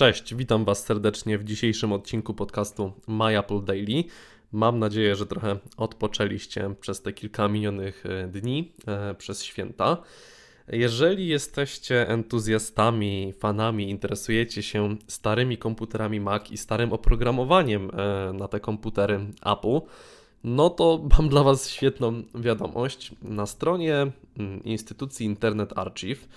Cześć, witam Was serdecznie w dzisiejszym odcinku podcastu My Apple Daily. Mam nadzieję, że trochę odpoczęliście przez te kilka minionych e, dni, e, przez święta. Jeżeli jesteście entuzjastami, fanami, interesujecie się starymi komputerami Mac i starym oprogramowaniem e, na te komputery Apple, no to mam dla Was świetną wiadomość. Na stronie mm, instytucji Internet Archive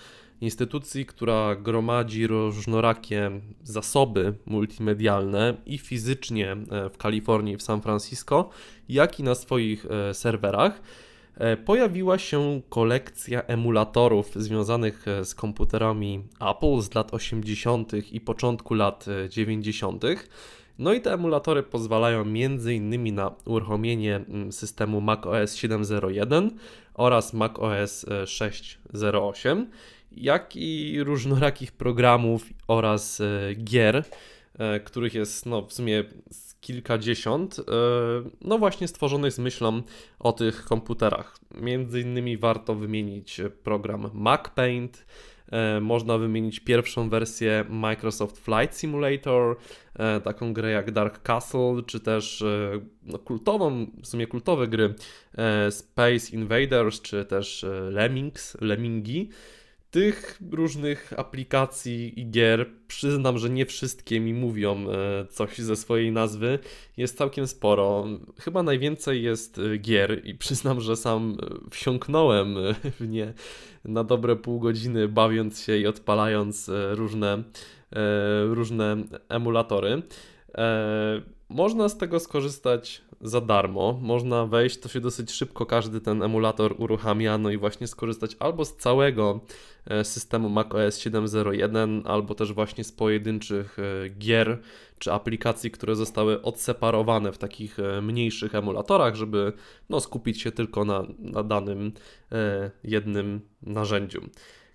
instytucji, która gromadzi różnorakie zasoby multimedialne i fizycznie e, w Kalifornii, w San Francisco, jak i na swoich e, serwerach. E, pojawiła się kolekcja emulatorów związanych z komputerami Apple z lat 80. i początku lat 90. No i te emulatory pozwalają m.in. na uruchomienie mm, systemu macOS 7.01 oraz macOS 6.08 jak i różnorakich programów oraz e, gier, e, których jest no, w sumie kilkadziesiąt, e, no właśnie stworzonych z myślą o tych komputerach. Między innymi warto wymienić program MacPaint, można wymienić pierwszą wersję Microsoft Flight Simulator, taką grę jak Dark Castle, czy też no, kultową, w sumie kultowe gry Space Invaders, czy też Lemmings, Lemmingi. Tych różnych aplikacji i gier, przyznam, że nie wszystkie mi mówią e, coś ze swojej nazwy, jest całkiem sporo. Chyba najwięcej jest e, gier i przyznam, że sam e, wsiąknąłem w nie na dobre pół godziny, bawiąc się i odpalając różne, różne emulatory. Można z tego skorzystać za darmo. Można wejść, to się dosyć szybko każdy ten emulator uruchamia, no i właśnie skorzystać albo z całego e, systemu macOS 7.01, albo też właśnie z pojedynczych e, gier czy aplikacji, które zostały odseparowane w takich e, mniejszych emulatorach, żeby no, skupić się tylko na, na danym jednym narzędziu.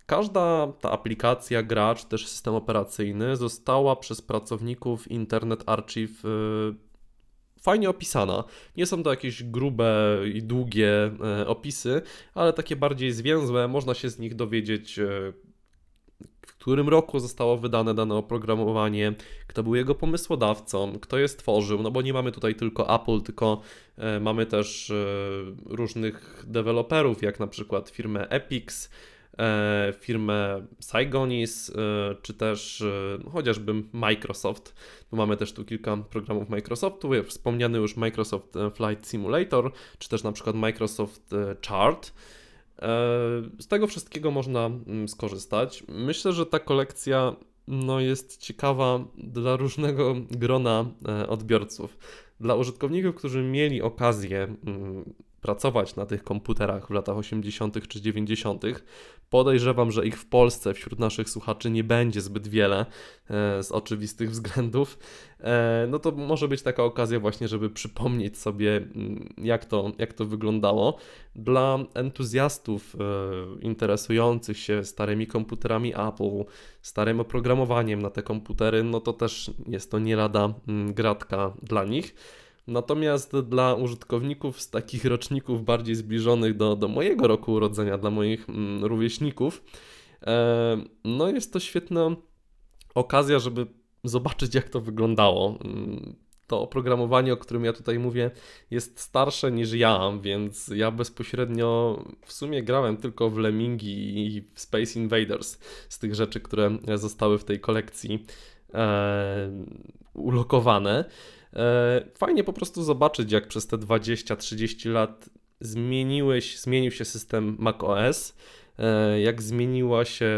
Każda ta aplikacja, gra czy też system operacyjny została przez pracowników Internet Archive fajnie opisana. Nie są to jakieś grube i długie e, opisy, ale takie bardziej zwięzłe. Można się z nich dowiedzieć, e, w którym roku zostało wydane dane oprogramowanie, kto był jego pomysłodawcą, kto je stworzył, no bo nie mamy tutaj tylko Apple, tylko e, mamy też różnych deweloperów, jak na przykład firmę Epix, firmę Saigonis, e, czy też e, chociażby Microsoft. Mamy też tu kilka programów Microsoftu, wspomniany już Microsoft Flight Simulator, czy też na przykład Microsoft Chart. Z tego wszystkiego można mm, skorzystać. Myślę, że ta kolekcja no, jest ciekawa dla różnego grona odbiorców. Dla użytkowników, którzy mieli okazję mm, pracować na tych komputerach w latach 80. czy 90., podejrzewam, że ich w Polsce wśród naszych słuchaczy nie będzie zbyt wiele e, z oczywistych względów. E, no to może być taka okazja właśnie, żeby przypomnieć sobie, mm, jak to, jak to wyglądało. Dla entuzjastów e, interesujących się starymi komputerami Apple, starym oprogramowaniem na te komputery, no to też jest to nie lada mm, gratka dla nich. Natomiast dla użytkowników z takich roczników bardziej zbliżonych do, do mojego roku urodzenia, dla moich mm, rówieśników, e, no jest to świetna okazja, żeby zobaczyć, jak to wyglądało. To oprogramowanie, o którym ja tutaj mówię, jest starsze niż ja, więc ja bezpośrednio w sumie grałem tylko w Lemmingi i w Space Invaders z tych rzeczy, które zostały w tej kolekcji e, ulokowane. E, fajnie po prostu zobaczyć, jak przez te 20-30 lat zmieniłeś, zmienił się system macOS, e, jak zmieniła się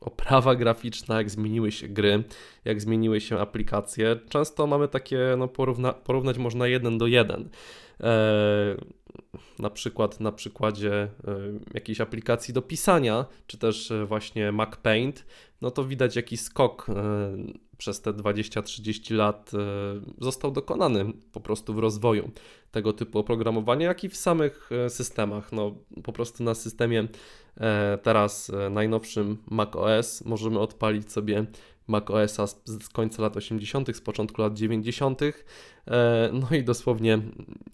oprawa graficzna, jak zmieniły się gry, jak zmieniły się aplikacje. Często mamy takie, no porówna, porównać można jeden do jeden. E, na przykład na przykładzie jakiejś aplikacji do pisania, czy też właśnie Mac Paint, no to widać jakiś skok przez te 20-30 lat e, został dokonany po prostu w rozwoju tego typu oprogramowania, jak i w samych e, systemach. No, po prostu na systemie e, teraz najnowszym macOS możemy odpalić sobie macOSa z końca lat 80., z początku lat 90., no i dosłownie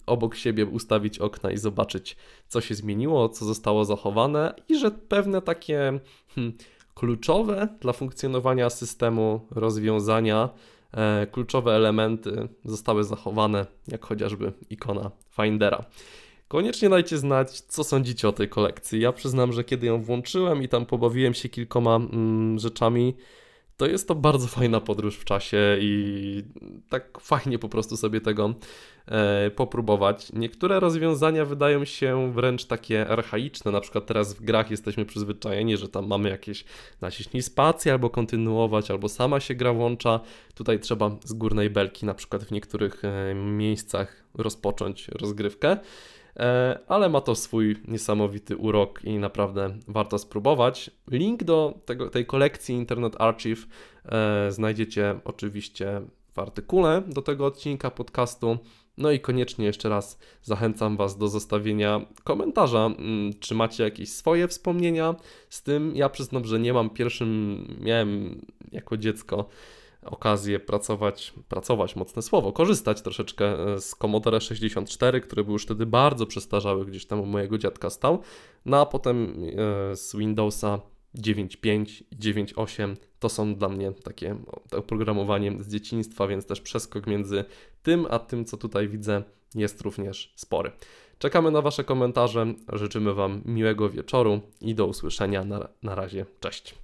obok siebie ustawić okna i zobaczyć, co się zmieniło, co zostało zachowane i że pewne takie hmm, kluczowe dla funkcjonowania systemu rozwiązania, e, kluczowe elementy zostały zachowane, jak chociażby ikona Findera. Koniecznie dajcie znać, co sądzicie o tej kolekcji. Ja przyznam, że kiedy ją włączyłem i tam pobawiłem się kilkoma mm, rzeczami, to jest to bardzo fajna podróż w czasie i tak fajnie po prostu sobie tego e, popróbować. Niektóre rozwiązania wydają się wręcz takie archaiczne, na przykład teraz w grach jesteśmy przyzwyczajeni, że tam mamy jakieś naciśnij spację albo kontynuować, albo sama się gra włącza. Tutaj trzeba z górnej belki na przykład w niektórych e, miejscach rozpocząć rozgrywkę. E, ale ma to swój niesamowity urok i naprawdę warto spróbować. Link do tego, tej kolekcji Internet Archive e, znajdziecie oczywiście w artykule do tego odcinka podcastu. No i koniecznie jeszcze raz zachęcam Was do zostawienia komentarza, mm, czy macie jakieś swoje wspomnienia z tym. Ja przyznam, że nie mam pierwszym, miałem jako dziecko okazję pracować, pracować, mocne słowo, korzystać troszeczkę e, z Commodore 64, który był już wtedy bardzo przestarzały, gdzieś tam u mojego dziadka stał, no a potem e, z Windowsa 9.5 i 9.8 to są dla mnie takie oprogramowanie z dzieciństwa, więc też przeskok między tym a tym, co tutaj widzę, jest również spory. Czekamy na Wasze komentarze, życzymy Wam miłego wieczoru i do usłyszenia. Na, na razie, cześć.